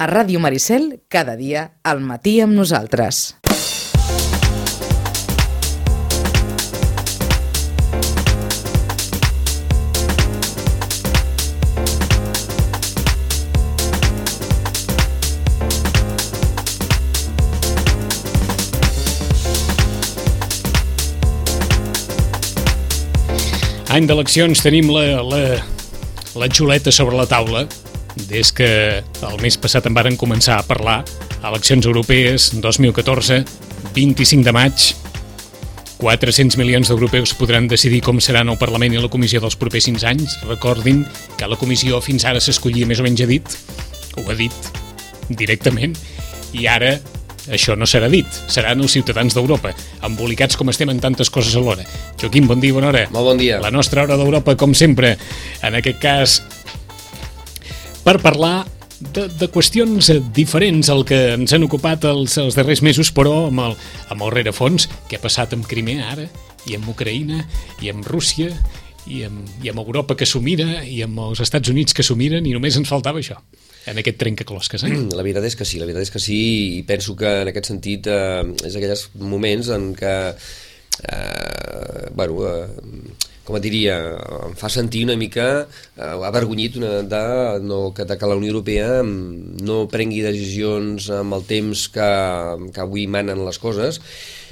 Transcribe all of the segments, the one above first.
A Ràdio Maricel, cada dia, al matí amb nosaltres. Any d'eleccions tenim la, la, la xuleta sobre la taula des que el mes passat en varen començar a parlar eleccions europees 2014 25 de maig 400 milions d'europeus podran decidir com seran el Parlament i la Comissió dels propers 5 anys. Recordin que la Comissió fins ara s'escollia més o menys a dit, ho ha dit directament, i ara això no serà dit, seran els ciutadans d'Europa, embolicats com estem en tantes coses alhora. Joaquim, bon dia, bona hora. Molt bon dia. La nostra hora d'Europa, com sempre, en aquest cas, per parlar de, de qüestions diferents al que ens han ocupat els, els darrers mesos, però amb el, amb el rerefons, què ha passat amb Crimea ara, i amb Ucraïna, i amb Rússia, i amb, i amb Europa que s'ho mira, i amb els Estats Units que s'ho miren, i només ens faltava això en aquest trencaclosques, eh? La veritat és que sí, la veritat és que sí, i penso que en aquest sentit eh, és aquells moments en què eh, bueno, eh, com et diria, em fa sentir una mica eh, avergonyit una, de, no, que, de que la Unió Europea no prengui decisions amb el temps que, que avui manen les coses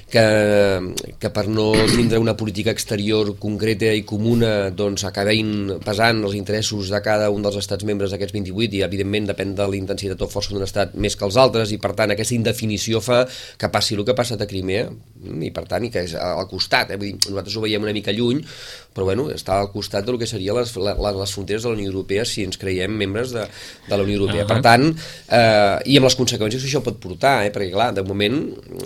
que, que per no tindre una política exterior concreta i comuna doncs acabin pesant els interessos de cada un dels estats membres d'aquests 28 i evidentment depèn de la intensitat o força d'un estat més que els altres i per tant aquesta indefinició fa que passi el que ha passat a Crimea i per tant i que és al costat, eh? Vull dir, nosaltres ho veiem una mica lluny però bueno, està al costat del que serien les, les, les fronteres de la Unió Europea si ens creiem membres de, de la Unió Europea. Uh -huh. Per tant, eh, i amb les conseqüències que això pot portar, eh? perquè clar, de moment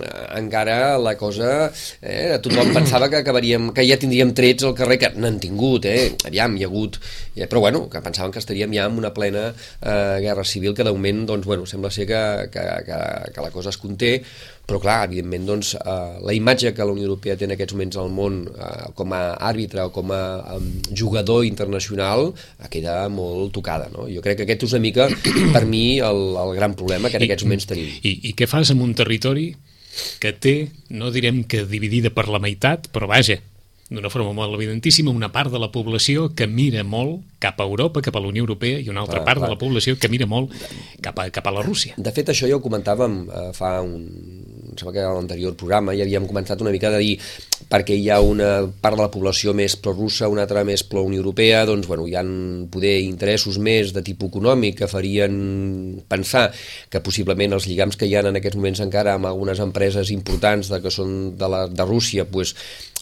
eh, encara la cosa, eh, tothom pensava que acabaríem, que ja tindríem trets al carrer, que n'han tingut, eh? aviam, hi ha hagut, eh, però bueno, que pensaven que estaríem ja en una plena eh, guerra civil, que de moment, doncs, bueno, sembla ser que, que, que, que la cosa es conté, però clar, evidentment doncs, eh, la imatge que la Unió Europea té en aquests moments al món eh, com a àrbitre o com a um, jugador internacional eh, queda molt tocada. No? Jo crec que aquest és una mica, per mi, el, el gran problema que en aquests moments tenim. I, i què fas amb un territori que té, no direm que dividida per la meitat, però vaja, d'una forma molt evidentíssima, una part de la població que mira molt cap a Europa, cap a la Unió Europea, i una altra ah, part clar. de la població que mira molt cap a, cap a la Rússia. De fet, això ja ho comentàvem eh, fa un, em sembla que a l'anterior programa ja havíem començat una mica de dir perquè hi ha una part de la població més pro-russa, una altra més pro-Unió Europea, doncs bueno, hi han poder interessos més de tipus econòmic que farien pensar que possiblement els lligams que hi ha en aquests moments encara amb algunes empreses importants de, que són de, la, de Rússia, pues,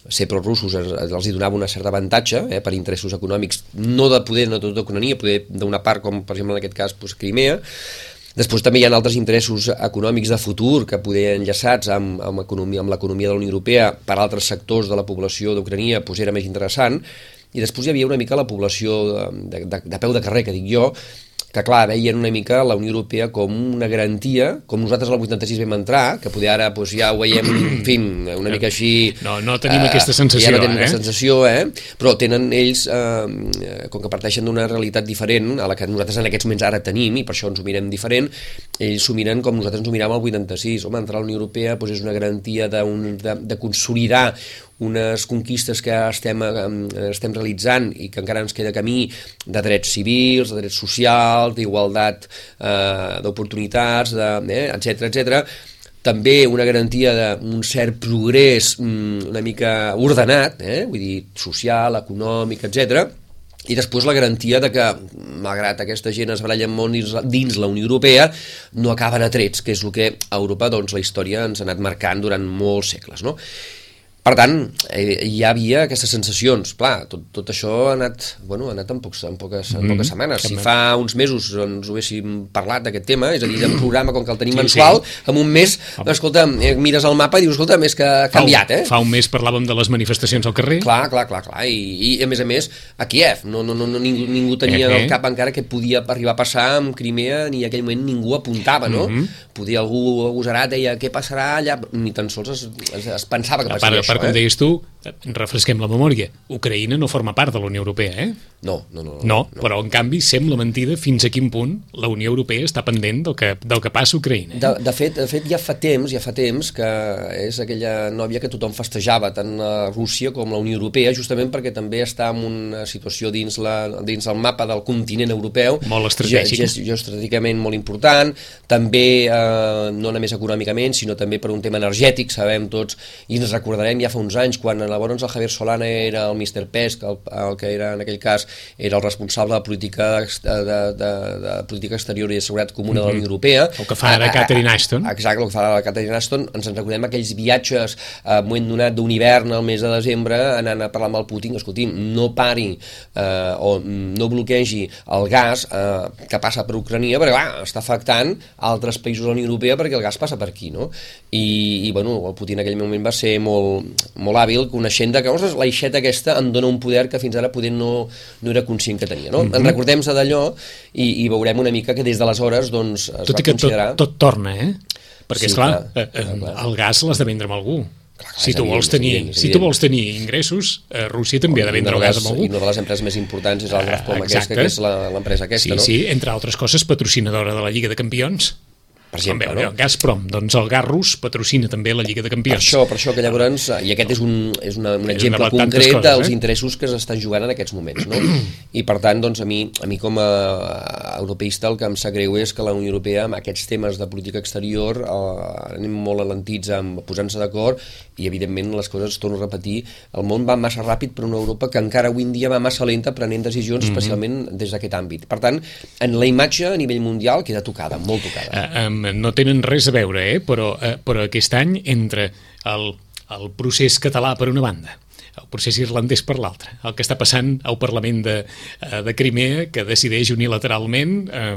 ser prorussos els hi donava una certa avantatge eh, per interessos econòmics, no de poder, no de tota economia, poder d'una part com per exemple en aquest cas pues, Crimea, Després també hi ha altres interessos econòmics de futur que poder enllaçats amb, amb, economia, amb l'economia de la Unió Europea per altres sectors de la població d'Ucrania pues era més interessant. I després hi havia una mica la població de, de, de peu de carrer, que dic jo, que clar, veien una mica la Unió Europea com una garantia, com nosaltres al 86 vam entrar, que poder ara doncs, ja ho veiem, en fi, una mica així... No, no tenim uh, aquesta sensació, ja no tenen eh? sensació, eh? Però tenen ells, eh, com que parteixen d'una realitat diferent a la que nosaltres en aquests moments ara tenim, i per això ens ho mirem diferent, ells s'ho miren com nosaltres ens ho miràvem al 86. Home, entrar a la Unió Europea doncs, és una garantia de, un, de, de consolidar unes conquistes que estem, estem realitzant i que encara ens queda camí de drets civils, de drets socials, d'igualtat eh, d'oportunitats, eh, etc etc també una garantia d'un cert progrés mm, una mica ordenat, eh? vull dir, social, econòmic, etc. I després la garantia de que, malgrat aquesta gent es baralla molt dins, dins la Unió Europea, no acaben a trets, que és el que a Europa doncs, la història ens ha anat marcant durant molts segles. No? Per tant, eh, hi havia aquestes sensacions. Clar, tot, tot això ha anat, bueno, ha anat en, pocs, en, poques, en poques mm, setmanes. Si fa uns mesos ens ho haguéssim parlat d'aquest tema, és a dir, d'un programa com que el tenim sí, mensual, sí. en un mes, escolta, eh, mires el mapa i dius, escolta, més que ha canviat, eh? Fa un mes parlàvem de les manifestacions al carrer. Clar, clar, clar, clar. I, i a més a més, a Kiev, no, no, no, no ningú, ningú tenia eh, eh. al cap encara que podia arribar a passar amb Crimea, ni en aquell moment ningú apuntava, no? Mm -hmm. Podia algú agosarat, deia, què passarà allà? Ni tan sols es, es, es pensava que passaria per, això, per, com eh? Refresquem la memòria, Ucraïna no forma part de la Unió Europea, eh? No, no, no. No, no, però en canvi sembla mentida fins a quin punt la Unió Europea està pendent del que, del que passa a Ucraïna. Eh? De, de, fet, de fet, ja fa temps, ja fa temps que és aquella nòvia que tothom festejava, tant a Rússia com la Unió Europea, justament perquè també està en una situació dins, la, dins el mapa del continent europeu. Molt estratègic. Ge, geoestratègicament molt important, també eh, no només econòmicament, sinó també per un tema energètic, sabem tots, i ens recordarem ja fa uns anys, quan llavors el Javier Solana era el Mr. Pesc, el, el que era en aquell cas era el responsable de política, de, de, de, de política exterior i de seguretat comuna mm -hmm. de la Unió Europea. El que fa ara Catherine Ashton. Exacte, el que fa ara Catherine Ashton. Ens en recordem aquells viatges a eh, moment donat d'un hivern al mes de desembre anant a parlar amb el Putin, escolti'm, no pari eh, o no bloquegi el gas eh, que passa per Ucrania perquè va, està afectant altres països de la Unió Europea perquè el gas passa per aquí, no? I, i bueno, el Putin en aquell moment va ser molt, molt hàbil coneixent que ostres, la ixeta aquesta em dona un poder que fins ara poder no, no era conscient que tenia. No? Mm -hmm. En recordem-se d'allò i, i veurem una mica que des d'aleshores doncs, es tot va que considerar... tot, tot torna, eh? Perquè, Sí, esclar, clar, eh, clar, clar. el gas l'has de vendre amb algú. clar, si tu, vols tenir, evident, si tu vols tenir ingressos, eh, Rússia també ha de vendre el Una gas amb algú. I una de les empreses més importants és el Gazprom Eh, aquesta, que és l'empresa aquesta, sí, no? sí, entre altres coses, patrocinadora de la Lliga de Campions. Per exemple, També, no? el Gazprom, doncs el gas rus patrocina també la Lliga de Per Campions. això, per això que llavors, eh, i aquest és un, és una, un És exemple tantes concret coses, dels eh? interessos que s'estan jugant en aquests moments, no? I per tant, doncs, a mi, a mi com a europeista el que em sap greu és que la Unió Europea amb aquests temes de política exterior eh, anem molt alentits amb posant-se d'acord i evidentment les coses, torno a repetir, el món va massa ràpid per una Europa que encara avui en dia va massa lenta prenent decisions, Mhm. especialment des d'aquest àmbit. Per tant, en la imatge a nivell mundial queda tocada, molt tocada. Eh, um, no tenen res a veure, eh? però, eh, però aquest any entre el, el procés català per una banda el procés irlandès per l'altra. El que està passant al Parlament de, eh, de Crimea, que decideix unilateralment eh,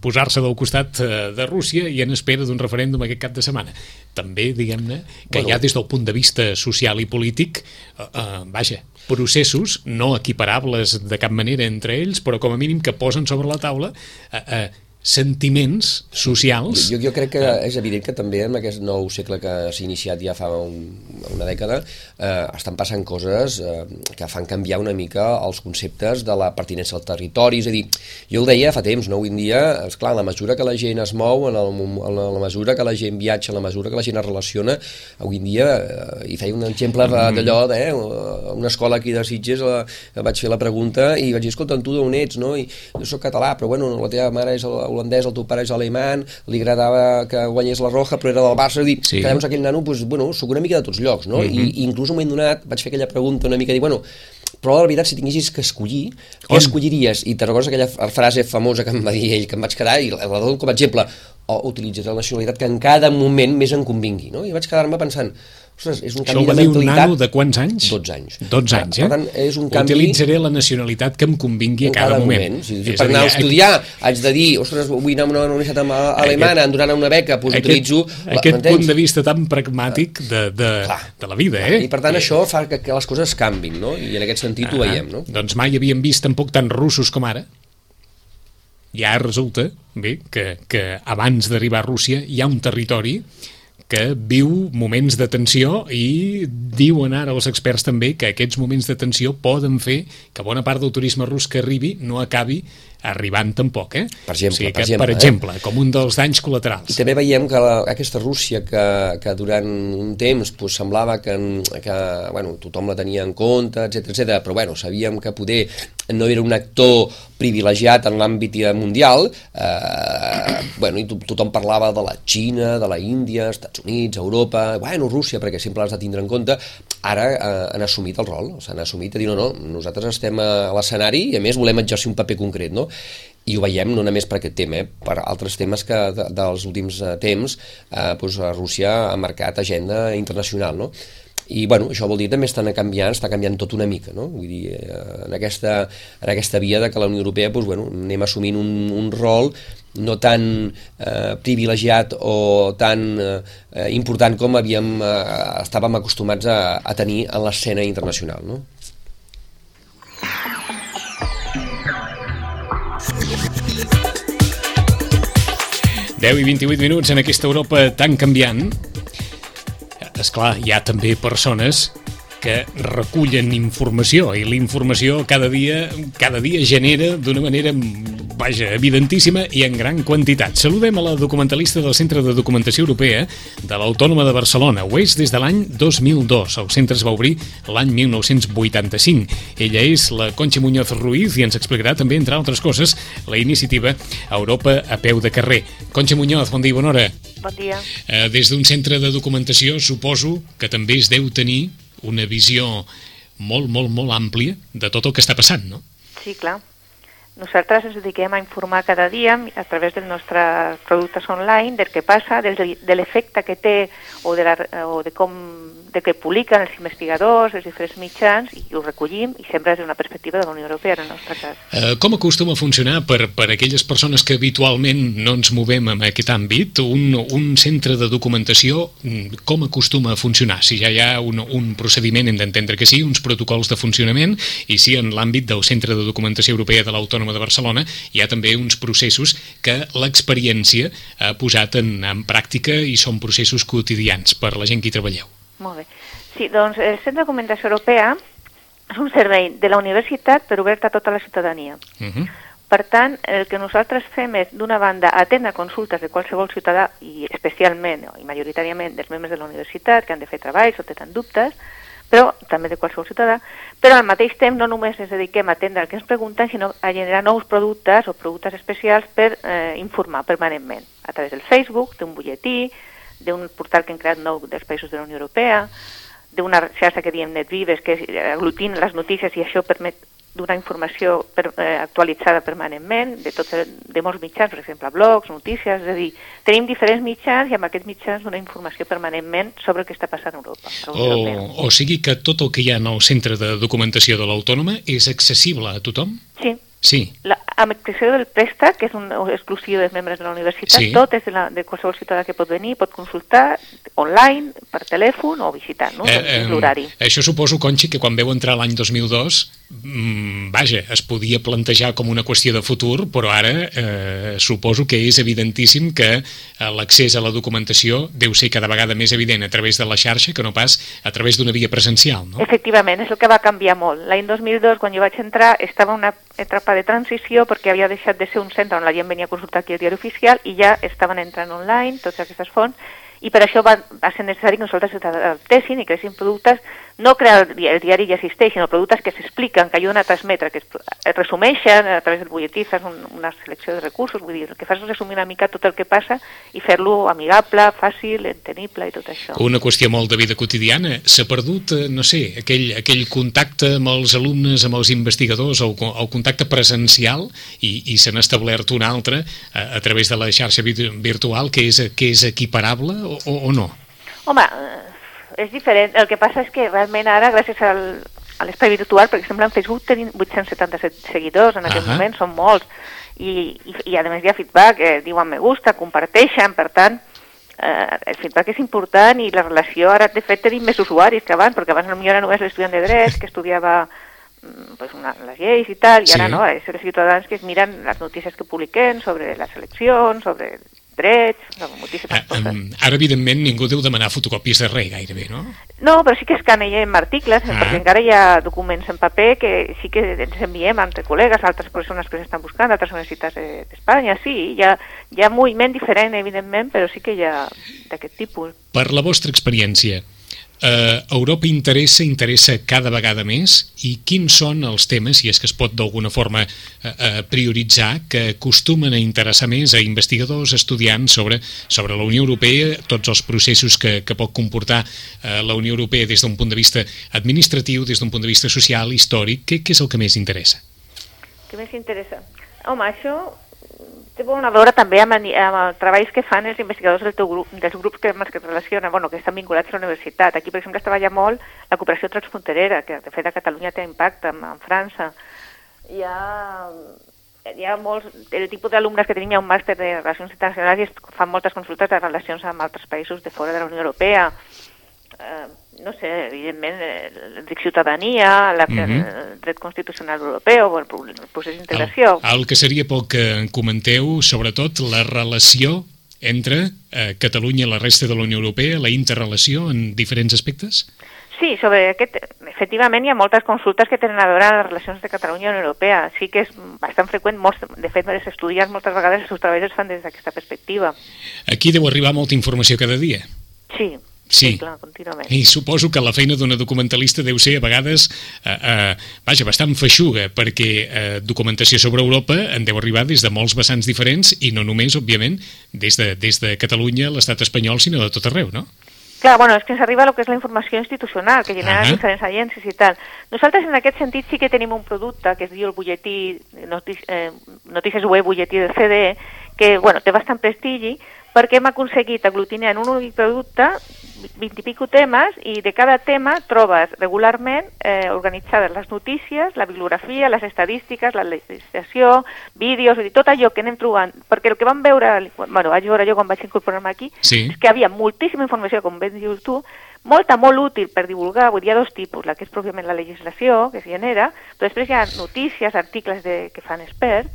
posar-se del costat eh, de Rússia i en espera d'un referèndum aquest cap de setmana. També, diguem-ne, que Bueno. ja des del punt de vista social i polític, eh, eh, vaja, processos no equiparables de cap manera entre ells, però com a mínim que posen sobre la taula eh, eh, sentiments socials Jo, jo crec que és evident que també en aquest nou segle que s'ha iniciat ja fa un, una dècada eh, estan passant coses eh, que fan canviar una mica els conceptes de la pertinença al territori, és a dir, jo el deia fa temps, no? avui en dia, esclar, en la mesura que la gent es mou, en, el, en la mesura que la gent viatja, en la mesura que la gent es relaciona, avui en dia, eh, i feia un exemple d'allò, eh, una escola aquí de Sitges, la, vaig fer la pregunta i vaig dir, escolta, tu d'on ets, no? I jo soc català, però bueno, la teva mare és holandès, el teu pare és alemany, li agradava que guanyés la Roja, però era del Barça, dir, Sí. que aquell nano, doncs, bueno, soc una mica de tots llocs, no? Mm -hmm. I, I inclús un moment donat vaig fer aquella pregunta una mica, dir, bueno, però la veritat, si tinguessis que escollir, què On? escolliries? I te recordes aquella frase famosa que em va dir ell, que em vaig quedar, i la la dono com a exemple, o utilitzes la nacionalitat que en cada moment més em convingui, no? I vaig quedar-me pensant, ostres, és un Això canvi ho va de dir un nano de quants anys? 12 anys. 12 anys, eh? Per tant, és un canvi... Utilitzaré la nacionalitat que em convingui a en cada, moment. Si, si És per anar a aquí- estudiar haig de dir, ostres, vull anar a una universitat alemana, em donaran una beca, doncs aquest, utilitzo... aquest punt de vista tan pragmàtic de, de, Clar. de la vida, eh? I per tant això fa que, que les coses canvin, no? I en aquest sentit ho Ah, veiem, no? Doncs mai havíem vist tampoc tan russos com ara. Ja resulta, bé, que, que abans d'arribar a Rússia hi ha un territori que viu moments de tensió i diuen ara els experts també que aquests moments de tensió poden fer que bona part del turisme rus que arribi no acabi arribant tampoc, eh? Per exemple, o sigui per que, exemple, per eh? exemple, com un dels danys I col·laterals. també veiem que la, aquesta Rússia que, que durant un temps pues, semblava que, que bueno, tothom la tenia en compte, etc etc, però bueno, sabíem que poder no era un actor privilegiat en l'àmbit mundial, eh, bueno, i to tothom parlava de la Xina, de la Índia, Estats Units, Europa, bueno, Rússia, perquè sempre l'has de tindre en compte, ara eh, han assumit el rol, s'han assumit a dir, no, no, nosaltres estem a l'escenari i a més volem exercir un paper concret, no? I ho veiem no només per aquest tema, eh, per altres temes que de, dels últims eh, temps eh, doncs, Rússia ha marcat agenda internacional, no? I bueno, això vol dir també estan canviant, està canviant tot una mica, no? Vull dir, eh, en aquesta, en aquesta via de que la Unió Europea doncs, bueno, anem assumint un, un rol no tan eh, privilegiat o tan eh, important com havíem, eh, estàvem acostumats a, a tenir en l'escena internacional, no? Deu i 28 minuts en aquesta Europa tan canviant. És clar, hi ha també persones que recullen informació i la informació cada dia cada dia genera d'una manera vaja, evidentíssima i en gran quantitat. Saludem a la documentalista del Centre de Documentació Europea de l'Autònoma de Barcelona. Ho és des de l'any 2002. El centre es va obrir l'any 1985. Ella és la Conxa Muñoz Ruiz i ens explicarà també, entre altres coses, la iniciativa Europa a peu de carrer. Conxa Muñoz, bon dia, bona hora. Bon dia. Eh, des d'un centre de documentació suposo que també es deu tenir una visió molt, molt, molt àmplia de tot el que està passant, no? Sí, clar. Nosaltres ens dediquem a informar cada dia a través dels nostres productes online del que passa, del, de l'efecte que té o de, la, o de com de que publiquen els investigadors, els diferents mitjans, i ho recollim, i sempre des d'una perspectiva de la Unió Europea, en el nostre cas. Eh, com acostuma a funcionar per, per aquelles persones que habitualment no ens movem en aquest àmbit? Un, un centre de documentació, mm, com acostuma a funcionar? Si ja hi ha un, un procediment, hem d'entendre que sí, uns protocols de funcionament, i si en l'àmbit del Centre de Documentació Europea de l'Autònoma de Barcelona hi ha també uns processos que l'experiència ha posat en, en pràctica i són processos quotidians per la gent que hi treballeu. Molt bé. Sí, doncs el Centre de Documentació Europea és un servei de la universitat per obert a tota la ciutadania. Uh -huh. Per tant, el que nosaltres fem és, d'una banda, atendre consultes de qualsevol ciutadà, i especialment i majoritàriament dels membres de la universitat que han de fer treballs o tenen dubtes, però també de qualsevol ciutadà, però al mateix temps no només ens dediquem a atendre el que ens pregunten, sinó a generar nous productes o productes especials per eh, informar permanentment, a través del Facebook, d'un butlletí, d'un portal que hem creat nou dels països de la Unió Europea, d'una xarxa que diem NetVives, que aglutina les notícies i això permet donar informació per, eh, actualitzada permanentment de, tots, de molts mitjans, per exemple, blogs, notícies, és a dir, tenim diferents mitjans i amb aquests mitjans donar informació permanentment sobre el que està passant a Europa. A o, o sigui que tot el que hi ha en el centre de documentació de l'Autònoma és accessible a tothom? Sí. Sí. La, amb excepció del préstec, que és un exclusiu dels membres de la universitat, Sí. tot és de, la, de qualsevol ciutadà que pot venir, pot consultar online, per telèfon o visitant, no? Eh, l'horari. això suposo, Conxi, que quan veu entrar l'any 2002, mm, vaja, es podia plantejar com una qüestió de futur, però ara eh, suposo que és evidentíssim que eh, l'accés a la documentació deu ser cada vegada més evident a través de la xarxa que no pas a través d'una via presencial, no? Efectivament, és el que va canviar molt. L'any 2002, quan jo vaig entrar, estava una etapa de transició perquè havia deixat de ser un centre on la gent venia a consultar aquí el diari oficial i ja estaven entrant online totes aquestes fonts i per això va, va ser necessari que nosaltres adaptéssim i creéssim productes, no crear el, di- el diari ja existeix, sinó productes que s'expliquen, que ajuden a transmetre, que es, es resumeixen a través del butlletí, fas un, una selecció de recursos, vull dir, el que fas és resumir una mica tot el que passa i fer-lo amigable, fàcil, entenible i tot això. Una qüestió molt de vida quotidiana. S'ha perdut, eh, no sé, aquell, aquell contacte amb els alumnes, amb els investigadors, el, el contacte presencial i, i se n'ha establert un altre a, a través de la xarxa vir- virtual que és, que és equiparable o, o, no? Home, eh, és diferent. El que passa és que realment ara, gràcies al, a l'espai virtual, per exemple, en Facebook tenim 877 seguidors en aquest Ahà. moment, són molts, i, i, i a més hi ha feedback, eh, diuen me gusta, comparteixen, per tant, eh, el feedback és important i la relació, ara de fet tenim més usuaris que abans, perquè abans potser era només l'estudiant de dret que estudiava mm, pues una, les lleis i tal, i ara Sí. no, ara és els ciutadans que es miren les notícies que publiquem sobre les eleccions, sobre drets, sobre moltíssimes Eh, coses. em, ara, evidentment, ningú deu demanar fotocòpies de res, gairebé, no? No, però sí que escaneiem articles, Ah. perquè encara hi ha documents en paper que sí que ens enviem entre col·legues, altres persones que s'estan buscant, altres universitats de- d'Espanya, sí, hi ha, hi ha moviment diferent, evidentment, però sí que hi ha d'aquest tipus. Per la vostra experiència, eh, Europa interessa, interessa cada vegada més i quins són els temes, si és que es pot d'alguna forma eh, eh, prioritzar, que acostumen a interessar més a investigadors, estudiants sobre, sobre la Unió Europea, tots els processos que, que pot comportar eh, la Unió Europea des d'un punt de vista administratiu, des d'un punt de vista social, històric, què, què és el que més interessa? Què més interessa? Home, això té a veure també amb, amb els treballs que fan els investigadors del teu grup, dels grups que, amb que relacionen, bueno, que estan vinculats a la universitat. Aquí, per exemple, es treballa molt la cooperació transfronterera, que de fet a Catalunya té impacte, en, en França. Hi ha, hi ha molts, el tipus d'alumnes que tenim hi ha un màster de Relacions Internacionals i es fan moltes consultes de relacions amb altres països de fora de la Unió Europea. Eh, no sé, evidentment, eh, el dret ciutadania, la, Mhm. el dret constitucional europeu, el, el procés d'integració. El, el que seria pel que comenteu, sobretot, la relació entre eh, Catalunya i la resta de la Unió Europea, la interrelació en diferents aspectes? Sí, sobre aquest, efectivament hi ha moltes consultes que tenen a veure amb les relacions de Catalunya i la Unió Europea. Sí que és bastant freqüent, molts, de fet, els estudiants moltes vegades els seus treballs es fan des d'aquesta perspectiva. Aquí deu arribar molta informació cada dia. Sí, Sí. clar, contínuament. I suposo que la feina d'una documentalista deu ser a vegades, eh, eh, vaja, bastant feixuga, perquè eh, documentació sobre Europa en deu arribar des de molts vessants diferents i no només, òbviament, des de, des de Catalunya, l'estat espanyol, sinó de tot arreu, no? Clar, bueno, és que ens arriba el que és la informació institucional, que genera Ahà. diferents agències i tal. Nosaltres, en aquest sentit, sí que tenim un producte que es diu el butlletí, notícies, eh, notícies web butlletí del CDE, que, bueno, té bastant prestigi, perquè hem aconseguit aglutinar en un únic producte 20 i pico temes i de cada tema trobes regularment eh, organitzades les notícies, la bibliografia, les estadístiques, la legislació, vídeos, dir, tot allò que anem trobant, perquè el que vam veure, bueno, vaig veure jo quan vaig incorporar-me aquí, Sí. és que havia moltíssima informació, com ben dius tu, molta, molt útil per divulgar, vull dir, hi ha dos tipus, la que és pròpiament la legislació, que es genera, però després hi ha notícies, articles de, que fan experts,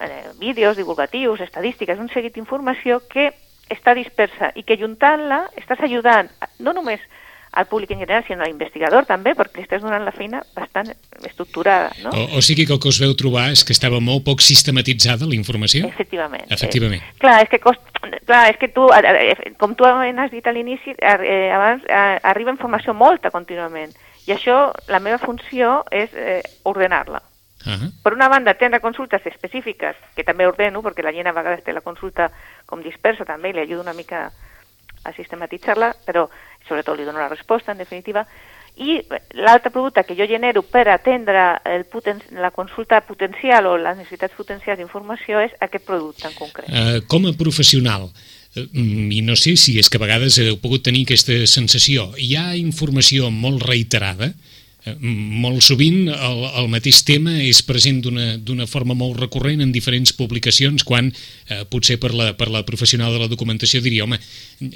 eh, vídeos divulgatius, estadístiques, un seguit d'informació que està dispersa i que juntant-la estàs ajudant no només al públic en general, sinó a l'investigador també, perquè li estàs donant la feina bastant estructurada, no? O, o sigui que el que us veu trobar és que estava molt poc sistematitzada la informació? Efectivament. Efectivament. Eh, clar, és que, cost... clar, és que tu, a- com tu has dit a l'inici, eh, abans eh, arriba informació molta contínuament. I això, la meva funció és eh, ordenar-la. Ah, Per una banda, atendre consultes específiques, que també ordeno, perquè la gent a vegades té la consulta com dispersa també, i li ajudo una mica a sistematitzar-la, però sobretot li dono la resposta, en definitiva. I l'altre producte que jo genero per atendre el poten la consulta potencial o les necessitats potencials d'informació és aquest producte en concret. eh, com a professional, eh, mm, i no sé si és que a vegades heu pogut tenir aquesta sensació, hi ha informació molt reiterada, eh, molt sovint el, el mateix tema és present d'una d'una forma molt recurrent en diferents publicacions quan eh, potser per la, per la professional de la documentació diria, home,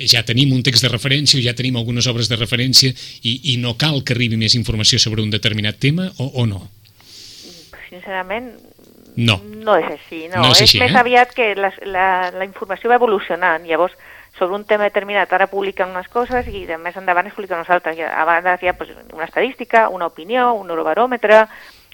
ja tenim un text de referència o ja tenim algunes obres de referència i, i no cal que arribi més informació sobre un determinat tema o, o no? Sincerament, No. no és així. No, No és és, així, més eh? aviat que la, la, la informació va evolucionant. Llavors, sobre un tema determinat ara publiquen unes coses i de més endavant es publiquen unes altres. A vegades hi ha pues, una estadística, una opinió, un eurobaròmetre,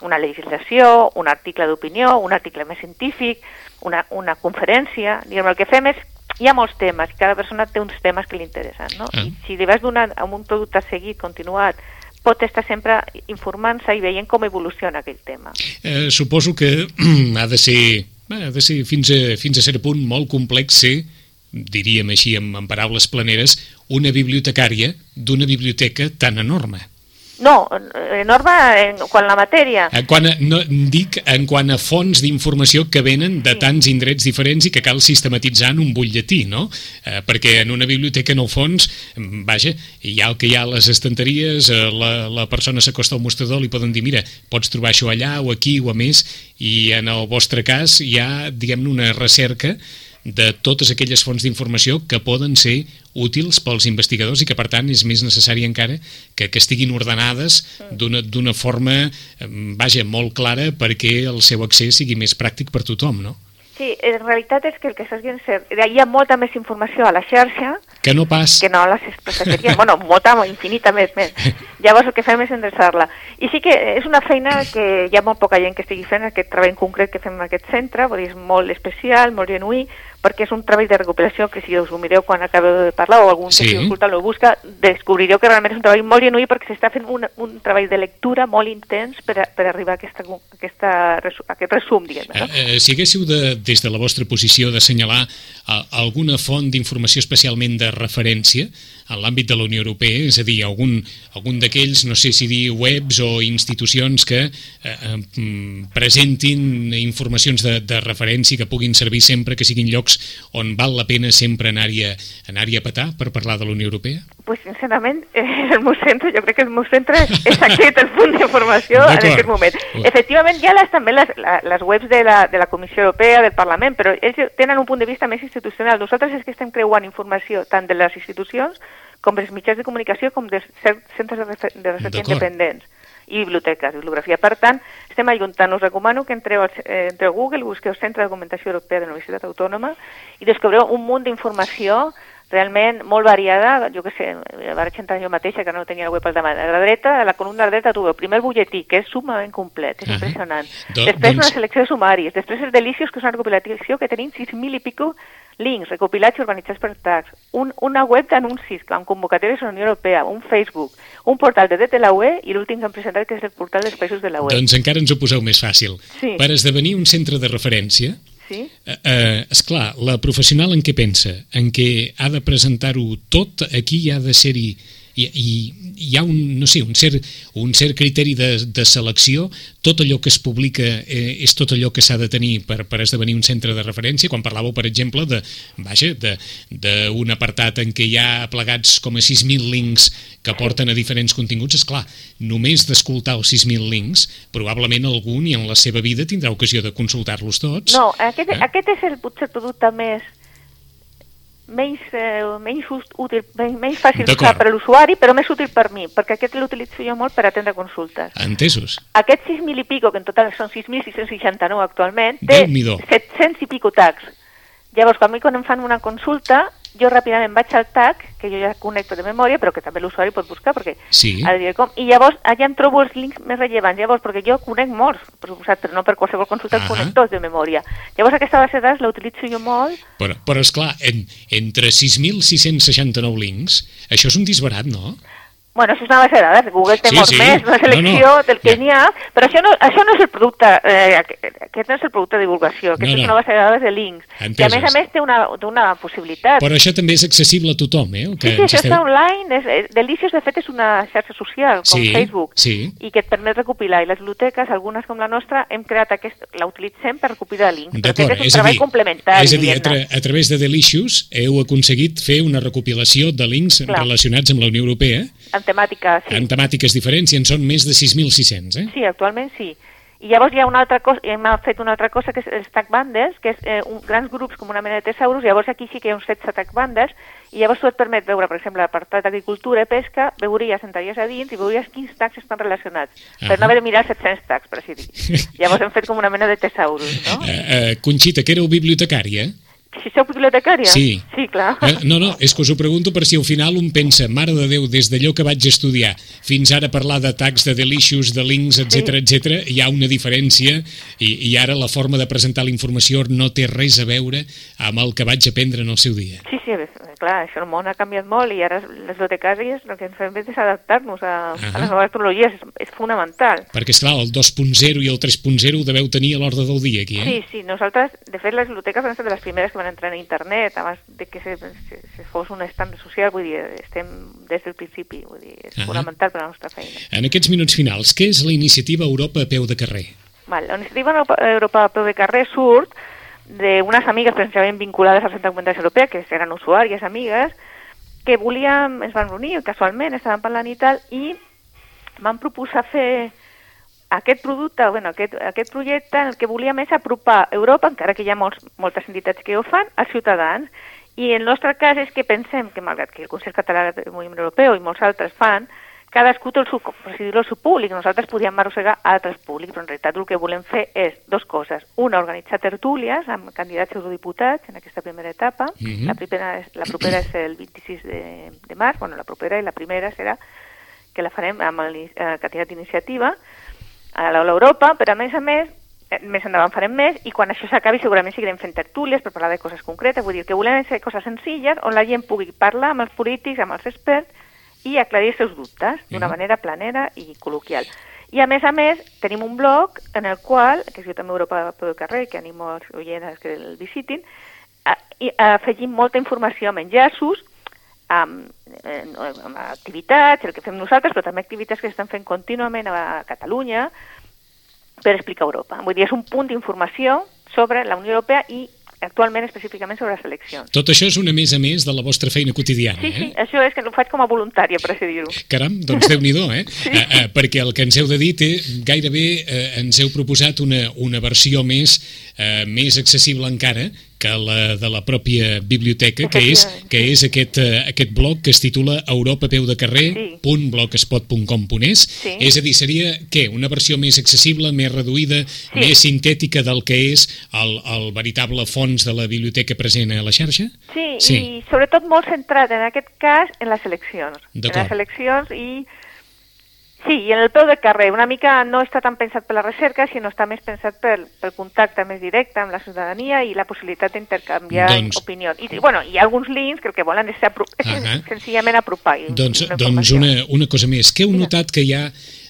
una legislació, un article d'opinió, un article més científic, una, una conferència... Diguem, el que fem és... Hi ha molts temes, cada persona té uns temes que li interessen, no? Ah. I si li vas donant a un producte seguit, continuat, pot estar sempre informant-se i veient com evoluciona aquell tema. Eh, suposo que ha de ser, ha de ser fins, a, fins a cert punt molt complex ser, diríem així en, en paraules planeres, una bibliotecària d'una biblioteca tan enorme. No, Norma, en, quan la matèria... En quant a, no, dic en quant a fonts d'informació que venen de tants indrets diferents i que cal sistematitzar en un butlletí, no? Eh, perquè en una biblioteca, en el fons, vaja, hi ha el que hi ha a les estanteries, eh, la, la persona s'acosta al mostrador, li poden dir, mira, pots trobar això allà o aquí o a més, i en el vostre cas hi ha, diguem-ne, una recerca de totes aquelles fonts d'informació que poden ser útils pels investigadors i que, per tant, és més necessari encara que, que estiguin ordenades d'una forma, eh, vaja, molt clara perquè el seu accés sigui més pràctic per tothom, no? Sí, en realitat és que el que estàs dient és que hi ha molta més informació a la xarxa Que no pas... que no a les expressatgeries. bueno, molta, infinita més, més. Llavors el que fem és endreçar-la. I sí que és una feina que hi ha molt poca gent que estigui fent, aquest treball concret que fem en aquest centre, vull dir, és molt especial, molt genuí, perquè és un treball de recuperació que si us ho mireu quan acabeu de parlar o algun Sí. que si escolta lo busca, descobrireu que realment és un treball molt genuí perquè s'està fent un, un treball de lectura molt intens per, a, per arribar a, aquesta, aquesta, a aquest resum, diguem no? Eh, eh, si haguéssiu de, des de la vostra posició d'assenyalar eh, alguna font d'informació especialment de referència en l'àmbit de la Unió Europea, és a dir, algun, algun d'aquells, no sé si dir webs o institucions que eh, presentin informacions de, de referència que puguin servir sempre, que siguin llocs on val la pena sempre anar-hi a, anar a petar per parlar de la Unió Europea? Pues sincerament, eh, el meu centre, jo crec que el meu centre és, aquest el punt d'informació en aquest moment. Efectivament, hi ha les, també les, les webs de la, de la Comissió Europea, del Parlament, però ells tenen un punt de vista més institucional. Nosaltres és que estem creuant informació tant de les institucions com dels mitjans de comunicació com dels centres de, refer de recerca independents i biblioteques, bibliografia. Per tant, estem ajuntant. Us recomano que entreu, al, eh, entreu a Google, busqueu Centre de Documentació Europea de la Universitat Autònoma i descobreu un munt d'informació realment molt variada, jo que sé, vaig entrar jo mateixa que no tenia la web al davant. A la dreta, a la columna dreta, tu el primer butlletí, que és sumament complet, és Ah. impressionant. Do- després doncs- una selecció de sumaris, després els delicios, que és una recopilació que tenim 6.000 i pico links recopilats i organitzats per tags, un, una web d'anuncis amb convocatòries de la Unió Europea, un Facebook, un portal de dret de la UE i l'últim que hem presentat que és el portal dels països de la UE. Doncs encara ens ho poseu més fàcil. Sí. Per esdevenir un centre de referència, Sí? eh, eh, esclar, la professional en què pensa? En què ha de presentar-ho tot? Aquí hi ha de ser-hi hi, hi, hi ha un, no sé, un cert, un cert criteri de, de selecció, tot allò que es publica eh, és tot allò que s'ha de tenir per, per esdevenir un centre de referència, quan parlàveu, per exemple, de, vaja, de- d'un apartat en què hi ha plegats com a 6.000 links que porten a diferents continguts, és clar, només d'escoltar els 6.000 links, probablement algun i en la seva vida tindrà ocasió de consultar-los tots. No, aquest, Eh? aquest és el, potser producte més menys, eh, menys útil, menys, fàcil d'usar per a l'usuari, però més útil per mi, perquè aquest l'utilitzo jo molt per atendre consultes. Entesos? Aquests 6.000 i pico, que en total són 6.669 actualment, té Déu-n'hi-do. 700 i pico tags. Llavors, quan a mi quan em fan una consulta, jo ràpidament vaig al tag, que jo ja connecto de memòria, però que també l'usuari pot buscar, perquè Sí. ha de dir com, i llavors allà em trobo els links més rellevants, llavors, perquè jo conec molts, per però no per qualsevol consulta Ahà. els conec tots de memòria. Llavors aquesta base de dades la utilitzo jo molt, Però, però esclar, en, entre 6.669 links, això és un disbarat, no? Bueno, això és una base de dades, Google té Sí, molts sí. més, una No, selecció no. del que Ja. n'hi ha, però això no, això no és el producte, eh, aquest no és el producte de divulgació, aquest No, és no. una base de dades de links. I a Enteses. més a més té una, una possibilitat. Però això també és accessible a tothom, eh? el Sí, Que sí, ens això esteu- està online. És, és, Delicious, de fet, és una xarxa social, com Sí, Facebook, sí. i que et permet recopilar. I les biblioteques, algunes com la nostra, hem creat aquest, la utilitzem per recopilar links. Però D'acord, aquest és un és treball dir, complementari. és a dir a, tra a través de Delicious heu aconseguit fer una recopilació de links Clar. relacionats amb la Unió Europea En temàtica, sí. en temàtiques diferents i en són més de 6.600, eh? Sí, actualment sí. I llavors hi ha una altra cosa, hem fet una altra cosa que és els tag bandes, que és eh, un, grans grups com una mena de tesauros, llavors aquí sí que hi ha uns 16 tag bandes, i llavors tu et permet veure, per exemple, l'apartat d'agricultura i pesca, veuries, entraries a dins i veuries quins tags estan relacionats, Ahà. per no haver de mirar 700 tags, per així dir. Llavors hem fet com una mena de tesauros, no? Eh, eh, Conxita, que éreu bibliotecària, Si sou bibliotecària? Sí. Sí, clar. Eh, No, no, és que us ho pregunto per si al final un pensa, mare de Déu, des d'allò que vaig estudiar fins ara parlar de tags, de delicious, de links, etc Sí. etc, hi ha una diferència i, i ara la forma de presentar la informació no té res a veure amb el que vaig aprendre en el seu dia. Sí, sí, bé, clar, això el món ha canviat molt i ara les bibliotecàries el que ens fem és adaptar-nos a, Ahà. a les noves tecnologies, és, és fonamental. Perquè, esclar, el 2.0 i el 3.0 ho deveu tenir a l'ordre del dia aquí, eh? Sí, sí, nosaltres, de fet, les biblioteques van ser de les primeres que van entrar en internet, abans de que se, se, se fos un estàndard social, vull dir, estem des del principi, vull dir, és Ahà. fonamental per a la nostra feina. En aquests minuts finals, què és la iniciativa Europa a peu de carrer? Val, la iniciativa Europa, Europa a peu de carrer surt d'unes amigues precisament vinculades al Centre de Documentació Europea, que eren usuàries, amigues, que volíem, ens van reunir casualment, estàvem parlant i tal, i van proposar fer aquest producte, bueno, aquest, aquest projecte, el que volíem és apropar Europa, encara que hi ha molts, moltes entitats que ho fan, als ciutadans. I el nostre cas és que pensem que, malgrat que el Consell Català del Moviment Europeu i molts altres fan, cadascú té el seu, per així dir-ho, el seu públic. Nosaltres podíem arrossegar altres públics, però en realitat el que volem fer és dos coses. Una, organitzar tertúlies amb candidats eurodiputats en aquesta primera etapa. Mhm. la, primera, la propera és el 26 de, de març, bueno, la propera i la primera serà que la farem amb el eh, candidat d'iniciativa a l'Aula Europa, però a més a més, eh, més endavant farem més, i quan això s'acabi segurament seguirem fent tertúlies per parlar de coses concretes, vull dir que volem fer coses senzilles on la gent pugui parlar amb els polítics, amb els experts, i aclarir els seus dubtes d'una manera planera i col·loquial. I a més a més, tenim un blog en el qual, que jo també Europa per el carrer, que animo els oients que el visitin, a, i afegim molta informació amb enllaços, amb, amb activitats, el que fem nosaltres, però també activitats que estan fent contínuament a Catalunya per explicar Europa. Vull dir, és un punt d'informació sobre la Unió Europea i actualment específicament sobre les eleccions. Tot això és una més a més de la vostra feina quotidiana, Sí, sí, eh? això és que ho faig com a voluntària, per així dir-ho. Caram, doncs déu nhi eh? Sí. Eh, eh? Perquè el que ens heu de dir té gairebé eh, ens heu proposat una, una versió més, eh, més accessible encara que la de la pròpia biblioteca, que és, que és aquest, uh, aquest blog que es titula europapeudecarrer.blogspot.com.es. Sí. És a dir, seria, què? Una versió més accessible, més reduïda, sí. més sintètica del que és el, el veritable fons de la biblioteca present a la xarxa? Sí, Sí. i sobretot molt centrat en aquest cas en les eleccions. En les eleccions i Sí, i en el peu de carrer. Una mica no està tan pensat per la recerca, sinó està més pensat pel, pel contacte més directe amb la ciutadania i la possibilitat d'intercanviar Doncs- opinions. I, bueno, hi ha alguns links que el que volen és, apro és Ahà. senzillament apropar. Doncs, una doncs una, una cosa més, que heu notat que hi ha,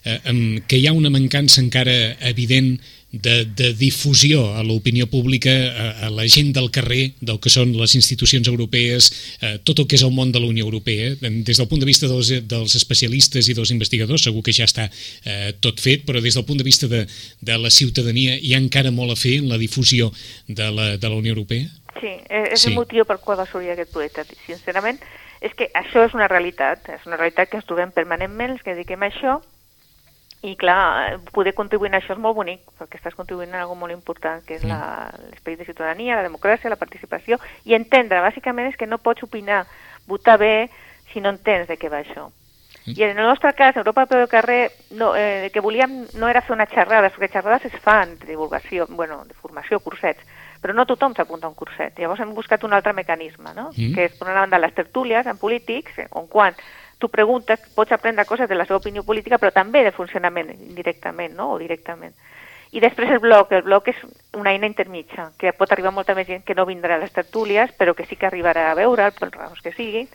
eh, que hi ha una mancança encara evident de, de difusió a l'opinió pública, a, a la gent del carrer, del que són les institucions europees, eh, tot el que és el món de la Unió Europea, des del punt de vista dels, dels especialistes i dels investigadors, segur que ja està eh, tot fet, però des del punt de vista de, de la ciutadania hi ha encara molt a fer en la difusió de la, de la Unió Europea? Sí, eh, és Sí. el motiu pel qual va sorgir aquest projecte. Sincerament, és que això és una realitat, és una realitat que ens trobem permanentment, els que dediquem a això, i clar, poder contribuir en això és molt bonic, perquè estàs contribuint en algo molt important, que és la- l'esperit de ciutadania, la democràcia, la participació, i entendre, bàsicament, és que no pots opinar, votar bé, si no entens de què va això. I en el nostre cas, Europa Peu de Carrer, no, eh, el que volíem no era fer una xerrada, perquè xerrades es fan de divulgació, bueno, de formació, cursets, però no tothom s'apunta a un curset. Llavors hem buscat un altre mecanisme, no? Mm. que és, per una banda, les tertúlies en polítics, on quan tu preguntes, pots aprendre coses de la seva opinió política, però també de funcionament indirectament, no? o directament. I després el blog, el blog és una eina intermitja, que pot arribar molta més gent que no vindrà a les tertúlies, però que sí que arribarà a veure'l, per raons que siguin,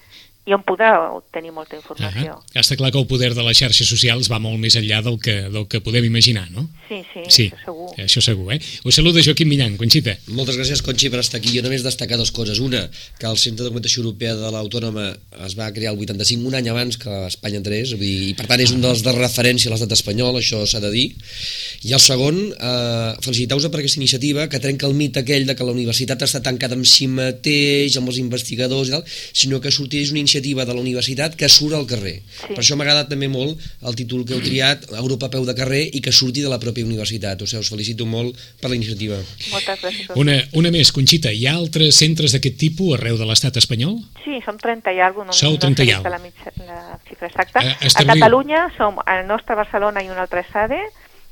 i on podrà obtenir molta informació. Ah, està clar que el poder de les xarxes socials va molt més enllà del que, del que podem imaginar, no? Sí, sí, Sí, això segur. això segur, eh? Us saluda Joaquim Millan, Conxita. Moltes gràcies, Conxi, per estar aquí. Jo només destacar dues coses. Una, que el Centre de Documentació Europea de l'Autònoma es va crear el 85, un any abans que Espanya entrés, vull dir, i per tant és un dels de referència a l'estat espanyol, això s'ha de dir. I el segon, eh, felicitar-vos per aquesta iniciativa que trenca el mit aquell de que la universitat està tancada amb si mateix, amb els investigadors i tal, sinó que sorteix una iniciativa de la universitat que surt al carrer. Sí. Per això m'ha agradat també molt el títol que heu triat, Europa a peu de carrer, i que surti de la pròpia universitat. O sigui, us felicito molt per la iniciativa. Moltes gràcies. Una, una més, Conxita, hi ha altres centres d'aquest tipus arreu de l'estat espanyol? Sí, som 30 i alguna cosa, Sou no, 30 no i sé alguna. la, mitja, la xifra exacta. Eh, a establiu- Catalunya som al nostre Barcelona i un altre SADE,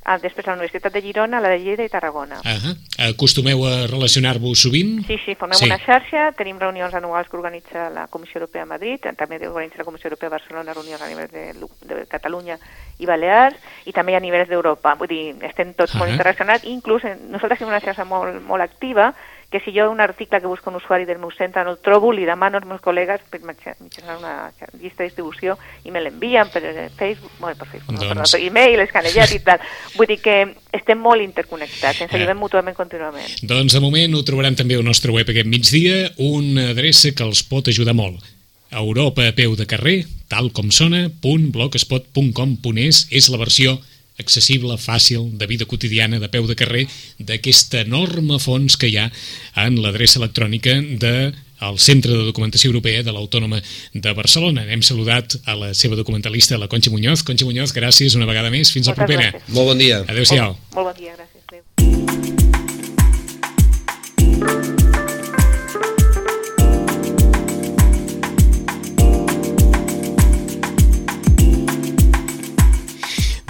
a, després a la Universitat de Girona, la de Lleida i Tarragona. Ah Acostumeu a relacionar-vos sovint? Sí, sí, formem Sí. una xarxa, tenim reunions anuals que organitza la Comissió Europea a Madrid, també organitza la Comissió Europea a Barcelona reunions a nivell de, de Catalunya i Balears, i també a nivells d'Europa. Vull dir, estem tots molt Ah. interrelacionats, inclús nosaltres tenim una xarxa molt, molt activa, que si jo un article que busco un usuari del meu centre no el trobo, li demano als meus col·legues per mitja- mitjançant una llista de distribució i me l'envien per eh, Facebook, bueno, per Facebook, no, Doncs- perdó, per e-mail, escanejat i tal. Vull dir que estem molt interconnectats, ens Eh. ajudem mútuament contínuament. Doncs de moment ho trobaran també al nostre web aquest migdia, una adreça que els pot ajudar molt. Europa a peu de carrer, tal com sona, .blogspot.com.es és la versió accessible, fàcil, de vida quotidiana, de peu de carrer, d'aquest enorme fons que hi ha en l'adreça electrònica de el Centre de Documentació Europea de l'Autònoma de Barcelona. Hem saludat a la seva documentalista, la Conxa Muñoz. Conxa Muñoz, gràcies una vegada més. Fins la Moltes propera. gràcies. Molt bon dia. Adéu-siau. Molt, molt bon dia, gràcies. Adéu.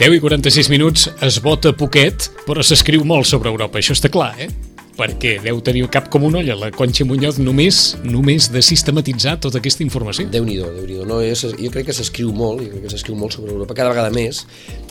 Deu i 46 minuts es vota poquet, però s'escriu molt sobre Europa, això està clar, eh? Perquè deu tenir el cap com un olla la Conxa Muñoz només només de sistematitzar tota aquesta informació. Déu-n'hi-do, déu nhi déu no, és, jo crec que s'escriu molt, jo crec que s'escriu molt sobre Europa, cada vegada més,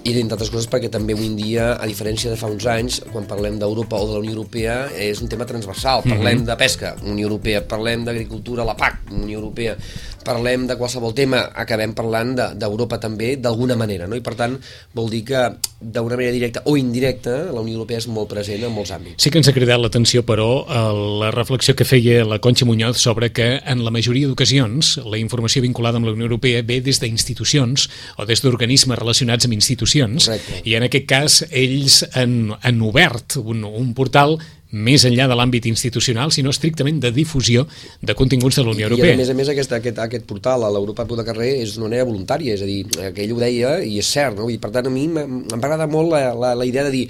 i entre altres coses perquè també avui en dia, a diferència de fa uns anys, quan parlem d'Europa o de la Unió Europea, és un tema transversal. Parlem de pesca, Unió Europea, parlem d'agricultura, la PAC, Unió Europea, parlem de qualsevol tema, acabem parlant de- d'Europa també, d'alguna manera, no? I per tant, vol dir que d'una manera directa o indirecta, la Unió Europea és molt present en molts àmbits. Sí que ens ha cridat l'atenció, però, a la reflexió que feia la Conxa Muñoz sobre que en la majoria d'ocasions la informació vinculada amb la Unió Europea ve des d'institucions o des d'organismes relacionats amb institucions Correcte. i en aquest cas ells han, han obert un, un portal més enllà de l'àmbit institucional, sinó estrictament de difusió de continguts de la Unió I Europea. a més a més aquest, aquest, aquest portal a l'Europa de Carrer és d'una manera voluntària, és a dir, que ell ho deia i és cert, no? I per tant a mi agradar molt la, la, la idea de dir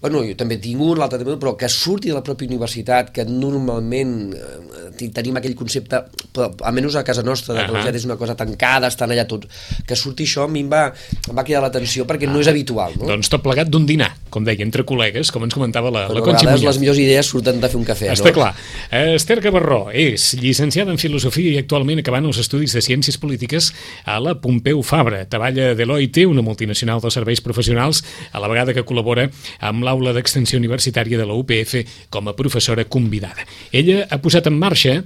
bueno, jo també he tingut, l'altre també, però que surti de la pròpia universitat, que normalment eh, tenim aquell concepte, però, almenys a casa nostra, de que uh -huh. la universitat és una cosa tancada, estan allà tots, que surti això a mi em va, em va cridar l'atenció perquè ah. no és habitual. No? Doncs tot plegat d'un dinar, com deia, entre col·legues, com ens comentava la, però la Conxi Muñoz. les millors idees surten de fer un cafè, Està no? clar. Eh, Esther Cabarró és llicenciada en Filosofia i actualment acabant els estudis de Ciències Polítiques a la Pompeu Fabra. Treballa a Deloitte, una multinacional dels serveis professionals, a la vegada que col·labora amb l'aula d'extensió universitària de la UPF com a professora convidada. Ella ha posat en marxa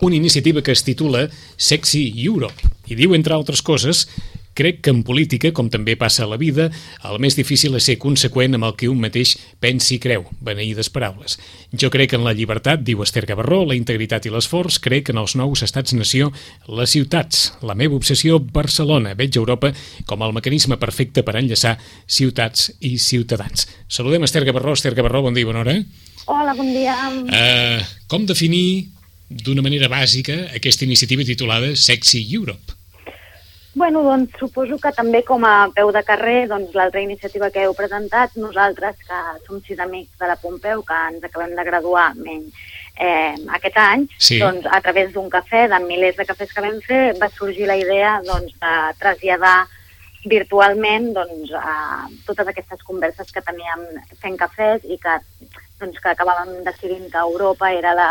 una iniciativa que es titula Sexy Europe i diu, entre altres coses, Crec que en política, com també passa a la vida, el més difícil és ser conseqüent amb el que un mateix pensi i creu, beneïdes paraules. Jo crec en la llibertat, diu Esther Gavarró, la integritat i l'esforç, crec en els nous estats-nació, les ciutats. La meva obsessió, Barcelona. Veig Europa com el mecanisme perfecte per enllaçar ciutats i ciutadans. Saludem Esther Gavarró. Esther Gavarró, bon dia, bona hora. Hola, bon dia. Uh, com definir d'una manera bàsica aquesta iniciativa titulada Sexy Europe? Bueno, doncs suposo que també com a peu de carrer, doncs l'altra iniciativa que heu presentat, nosaltres, que som sis amics de la Pompeu, que ens acabem de graduar menys eh, aquest any, Sí. doncs a través d'un cafè, de milers de cafès que vam fer, va sorgir la idea doncs, de traslladar virtualment doncs, a totes aquestes converses que teníem fent cafès i que, doncs, que acabàvem decidint que Europa era la,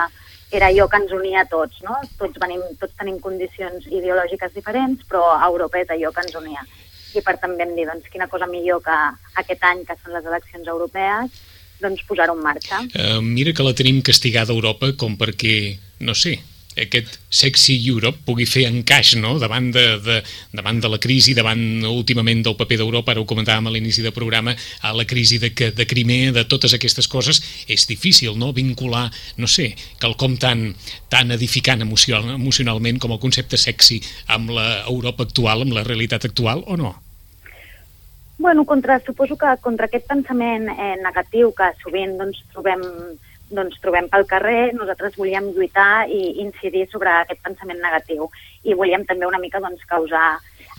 era allò que ens unia a tots, no? Tots, venim, tots tenim condicions ideològiques diferents, però Europa és allò que ens unia. I per tant vam dir, doncs, quina cosa millor que aquest any, que són les eleccions europees, doncs posar-ho en marxa. Uh, mira que la tenim castigada a Europa com perquè, no sé, aquest sexy Europe pugui fer encaix no? davant, de, de, davant de la crisi, davant últimament del paper d'Europa, ara ho comentàvem a l'inici del programa, a la crisi de, de Crimea, de totes aquestes coses, és difícil no? vincular, no sé, quelcom tan, tan edificant emocional, emocionalment com el concepte sexy amb l'Europa actual, amb la realitat actual, o no? Bueno, contra, suposo que contra aquest pensament eh, negatiu que sovint doncs, trobem, doncs, trobem pel carrer, nosaltres volíem lluitar i incidir sobre aquest pensament negatiu. I volíem també una mica doncs, causar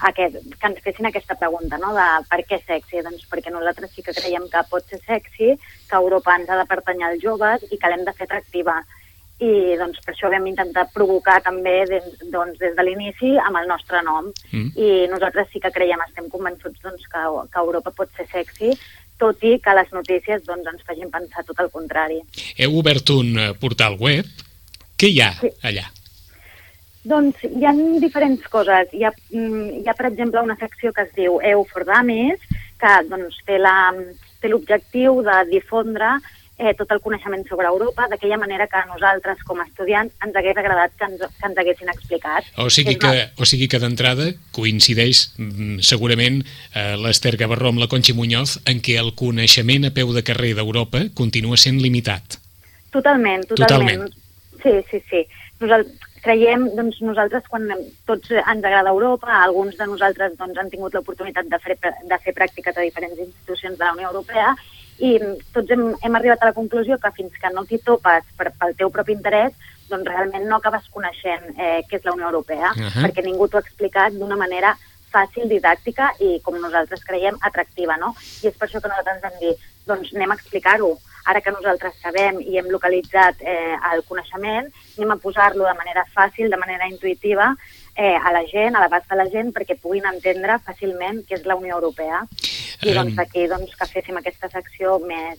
aquest, que ens fessin aquesta pregunta, no?, de per què sexy? Doncs perquè nosaltres sí que creiem que pot ser sexy, que Europa ens ha de pertanyar als joves i que l'hem de fer atractiva. I doncs per això vam intentar provocar també des, doncs, des de l'inici amb el nostre nom. Mm. I nosaltres sí que creiem, estem convençuts doncs, que, que Europa pot ser sexy, tot i que les notícies doncs, ens facin pensar tot el contrari. Heu obert un eh, portal web. Què hi ha Sí. allà? Doncs hi ha diferents coses. Hi ha, mm, hi ha, per exemple, una secció que es diu EU for Dummies, que doncs, té l'objectiu de difondre eh, tot el coneixement sobre Europa d'aquella manera que a nosaltres, com a estudiants, ens hagués agradat que ens, que ens haguessin explicat. O sigui que, o sigui que d'entrada coincideix mm, segurament eh, l'Ester Gavarró amb la Conxi Muñoz en què el coneixement a peu de carrer d'Europa continua sent limitat. Totalment, Totalment. totalment. Sí, sí, sí.Nosal creiem, doncs, nosaltres, quan tots ens agrada Europa, alguns de nosaltres doncs, han tingut l'oportunitat de, fer, de fer pràctiques a diferents institucions de la Unió Europea i tots hem, hem arribat a la conclusió que fins que no t'hi topes per, pel teu propi interès, doncs realment no acabes coneixent eh, què és la Unió Europea, Ahà. perquè ningú t'ho ha explicat d'una manera fàcil, didàctica i, com nosaltres creiem, atractiva, no? I és per això que nosaltres vam dir, doncs anem a explicar-ho. Ara que nosaltres sabem i hem localitzat eh, el coneixement, anem a posar-lo de manera fàcil, de manera intuïtiva, eh, a la gent, a l'abast de la gent, perquè puguin entendre fàcilment què és la Unió Europea. I doncs aquí doncs, que féssim aquesta secció més,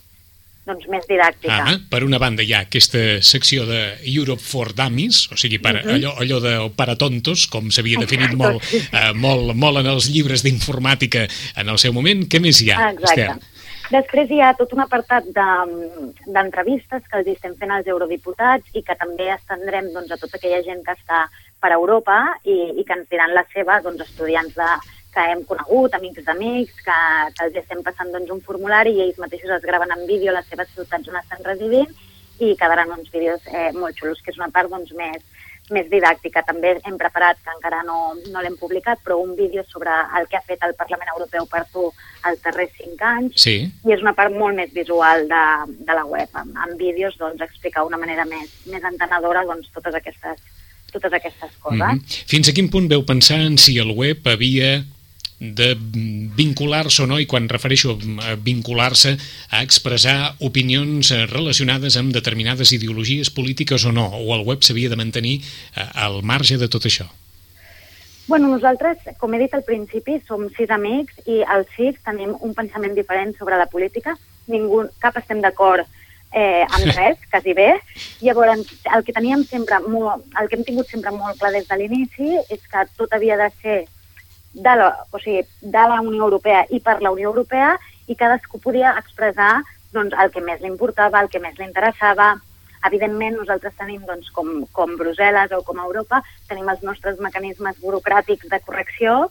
doncs, més didàctica. Ah, per una banda hi ha aquesta secció de Europe for Dummies, o sigui, per, allò, allò de para tontos, com s'havia definit Mhm. Molt, eh, molt, molt en els llibres d'informàtica en el seu moment. Què més hi ha, Exacte. Esther? Després hi ha tot un apartat de- d'entrevistes que els estem fent als eurodiputats i que també estendrem doncs, a tota aquella gent que està per Europa i, i que ens diran la seva, doncs, estudiants de, que hem conegut, amics d'amics, que, que els estem passant doncs, un formulari i ells mateixos es graven en vídeo les seves ciutats on estan residint i quedaran uns vídeos eh, molt xulos, que és una part doncs, més, més didàctica. També hem preparat, que encara no, no l'hem publicat, però un vídeo sobre el que ha fet el Parlament Europeu per tu els darrers cinc anys, Sí. i és una part molt més visual de, de la web, amb, amb vídeos doncs, explicar d'una manera més, més entenedora doncs, totes aquestes totes aquestes coses. Mhm. Fins a quin punt veu pensar en si el web havia de vincular-se o no, i quan refereixo a vincular-se, a expressar opinions eh, relacionades amb determinades ideologies polítiques o no, o el web s'havia de mantenir eh, al marge de tot això? Bueno, nosaltres, com he dit al principi, som sis amics i els sis tenim un pensament diferent sobre la política. Ningú, cap estem d'acord eh, amb res, quasi bé. Llavors, el que teníem sempre molt, el que hem tingut sempre molt clar des de l'inici és que tot havia de ser de la, o sigui, de la Unió Europea i per la Unió Europea i cadascú podia expressar doncs, el que més li importava, el que més li interessava. Evidentment, nosaltres tenim, doncs, com, com Brussel·les o com Europa, tenim els nostres mecanismes burocràtics de correcció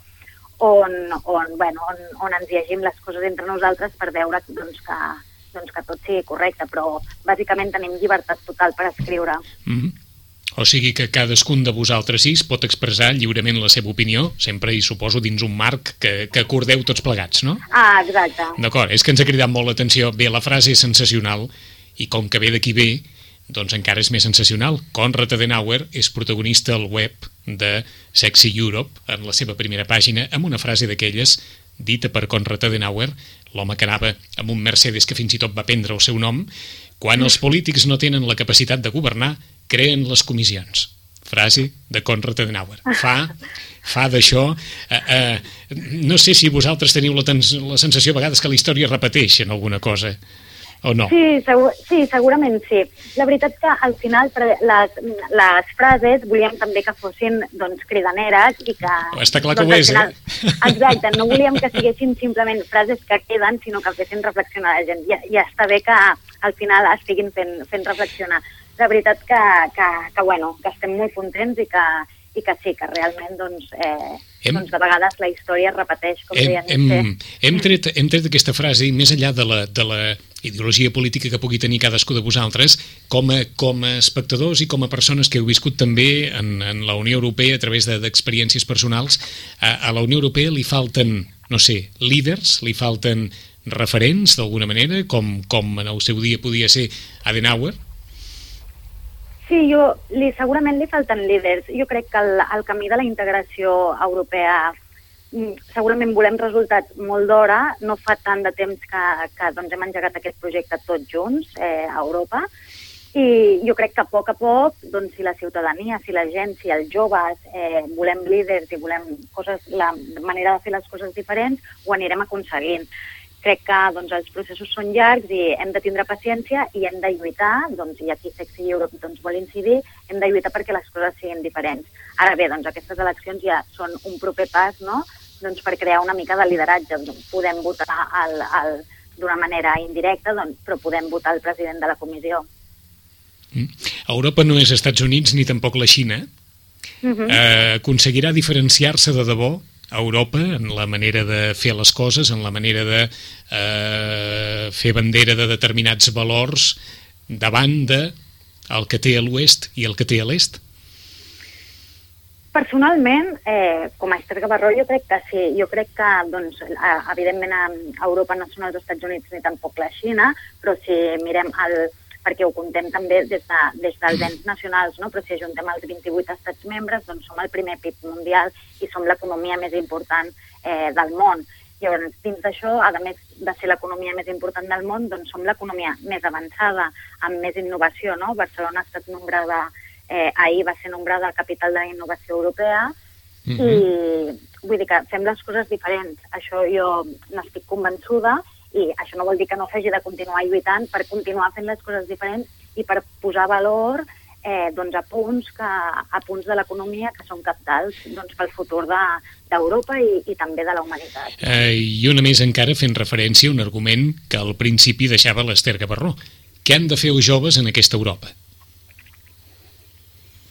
on, on, bueno, on, on ens llegim les coses entre nosaltres per veure doncs, que, doncs, que tot sigui correcte, però bàsicament tenim llibertat total per escriure. Mm -hmm. O sigui que cadascun de vosaltres sis pot expressar lliurement la seva opinió, sempre i suposo dins un marc que, que acordeu tots plegats, no? Ah, exacte. D'acord, és que ens ha cridat molt l'atenció. Bé, la frase és sensacional, i com que ve d'aquí bé, doncs encara és més sensacional. Konrad Adenauer és protagonista al web de Sexy Europe, en la seva primera pàgina, amb una frase d'aquelles dita per Konrad Adenauer, l'home que anava amb un Mercedes que fins i tot va prendre el seu nom, quan els polítics no tenen la capacitat de governar, creen les comissions. Frase de Konrad Adenauer. Fa, fa d'això... Eh, eh, no sé si vosaltres teniu la, la sensació a vegades que la història repeteix en alguna cosa o no? Sí, segur, sí, segurament sí. La veritat que al final les, les frases volíem també que fossin doncs, cridaneres i que... Està clar que doncs, ho és, final, eh? Exacte, no volíem que siguessin simplement frases que queden, sinó que fessin reflexionar la gent. I, i està bé que al final estiguin fent, fent reflexionar la veritat que, que, que, bueno, que estem molt contents i que, i que sí, que realment doncs, eh, hem, doncs de vegades la història es repeteix, com hem, deien. Hem, hem, tret, hem tret aquesta frase més enllà de la, de la ideologia política que pugui tenir cadascú de vosaltres, com a, com a espectadors i com a persones que heu viscut també en, en la Unió Europea a través d'experiències de, personals, a, a la Unió Europea li falten, no sé, líders, li falten referents d'alguna manera, com, com en el seu dia podia ser Adenauer, Sí, jo, li, segurament li falten líders. Jo crec que el, el camí de la integració europea mm, segurament volem resultats molt d'hora, no fa tant de temps que, que doncs, hem engegat aquest projecte tots junts eh, a Europa, i jo crec que a poc a poc, doncs, si la ciutadania, si la gent, si els joves eh, volem líders i volem coses, la manera de fer les coses diferents, ho anirem aconseguint crec que doncs, els processos són llargs i hem de tindre paciència i hem de lluitar, doncs, i aquí Sexy Europe doncs, vol incidir, hem de lluitar perquè les coses siguin diferents. Ara bé, doncs, aquestes eleccions ja són un proper pas no? doncs, per crear una mica de lideratge. Doncs, podem votar el, el, d'una manera indirecta, doncs, però podem votar el president de la comissió. Mm. Europa no és Estats Units ni tampoc la Xina. Uh mhm. -huh. eh, aconseguirà diferenciar-se de debò a Europa en la manera de fer les coses, en la manera de eh, fer bandera de determinats valors davant de el que té a l'oest i el que té a l'est? Personalment, eh, com a Esther Gavarró, jo crec que sí. Jo crec que, doncs, evidentment, a Europa no són els Estats Units ni tampoc la Xina, però si mirem el, perquè ho contem també des, de, des dels ens nacionals, no? però si ajuntem els 28 estats membres, doncs som el primer PIB mundial i som l'economia més important eh, del món. Llavors, dins d'això, a més de ser l'economia més important del món, doncs som l'economia més avançada, amb més innovació. No? Barcelona ha estat nombrada, eh, ahir va ser nombrada capital de la innovació europea, mm -hmm. i vull dir que fem les coses diferents. Això jo n'estic convençuda i això no vol dir que no s'hagi de continuar lluitant per continuar fent les coses diferents i per posar valor eh, doncs a punts que, a punts de l'economia que són captals doncs, pel futur d'Europa de, i, i també de la humanitat. Eh, I una més encara fent referència a un argument que al principi deixava l'Ester Gavarró. Què han de fer els joves en aquesta Europa?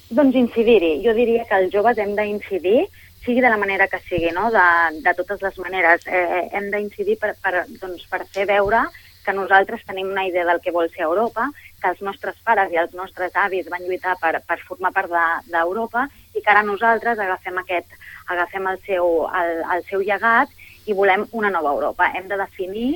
Doncs incidir-hi. Jo diria que els joves hem d'incidir sigui de la manera que sigui, no? de, de totes les maneres. Eh, hem d'incidir per, per, doncs, per fer veure que nosaltres tenim una idea del que vol ser Europa, que els nostres pares i els nostres avis van lluitar per, per formar part d'Europa de, i que ara nosaltres agafem, aquest, agafem el, seu, el, el seu llegat i volem una nova Europa. Hem de definir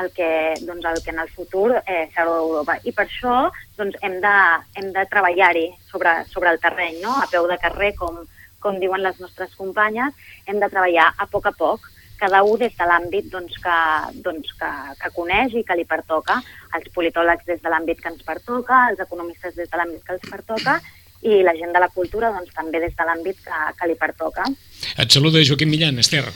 el que, doncs, el que en el futur eh, serà Europa. I per això doncs, hem de, hem de treballar-hi sobre, sobre el terreny, no? a peu de carrer, com, com diuen les nostres companyes, hem de treballar a poc a poc, cada un des de l'àmbit doncs, que, doncs, que, que coneix i que li pertoca, els politòlegs des de l'àmbit que ens pertoca, els economistes des de l'àmbit que els pertoca i la gent de la cultura doncs, també des de l'àmbit que, que li pertoca. Et saluda Joaquim Millan, Esther.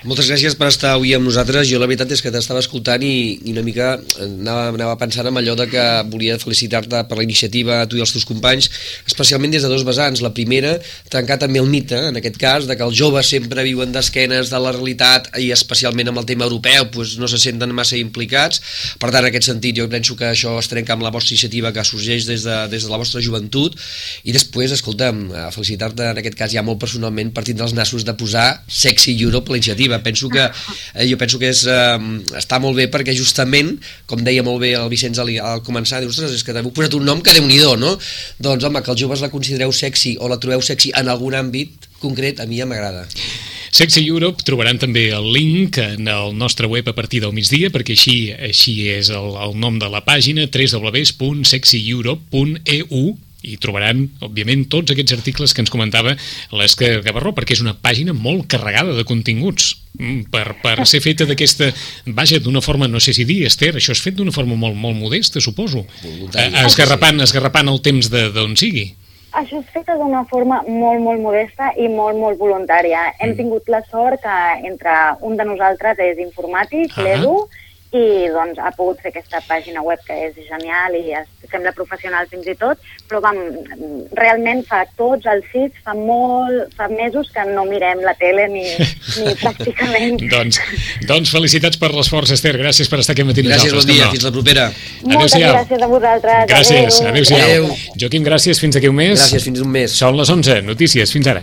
Moltes gràcies per estar avui amb nosaltres. Jo la veritat és que t'estava escoltant i, i una mica anava, anava pensant en allò de que volia felicitar-te per la iniciativa a tu i als teus companys, especialment des de dos vessants. La primera, trencar també el mite, en aquest cas, de que els joves sempre viuen d'esquenes de la realitat i especialment amb el tema europeu doncs no se senten massa implicats. Per tant, en aquest sentit, jo penso que això es trenca amb la vostra iniciativa que sorgeix des de, des de la vostra joventut i després, escolta'm, felicitar-te en aquest cas ja molt personalment per tindre els nassos de posar Sexy Europe la iniciativa iniciativa. Penso que, eh, jo penso que és, eh, està molt bé perquè justament, com deia molt bé el Vicenç al, al començar, dius, és que t'heu posat un nom que déu nhi no? Doncs home, que els joves la considereu sexy o la trobeu sexy en algun àmbit concret, a mi ja m'agrada. Sexy Europe trobaran també el link en el nostre web a partir del migdia, perquè així així és el, el nom de la pàgina, www.sexyeurope.eu i trobaran, òbviament, tots aquests articles que ens comentava l'Esca Gavarró, perquè és una pàgina molt carregada de continguts mm, per, per ser feta d'aquesta... Vaja, d'una forma, no sé si dir, Esther, això és fet d'una forma molt, molt modesta, suposo. Eh, esgarrapant, esgarrapant el temps d'on sigui. Això és feta d'una forma molt, molt modesta i molt, molt voluntària. Hem mm. tingut la sort que entre un de nosaltres és informàtic, uh -huh. l'Edu, i doncs ha pogut fer aquesta pàgina web que és genial i es, sembla professional fins i tot, però vam, realment fa tots els sits, fa molt, fa mesos que no mirem la tele ni, ni pràcticament. doncs, doncs felicitats per l'esforç, Esther, gràcies per estar aquí matí Gràcies, bon dia, fins la propera. Moltes gràcies a vosaltres. Gràcies, adéu-siau. Adéu. Joaquim, gràcies, fins aquí un mes. Gràcies, fins un mes. Són les 11, notícies, fins ara.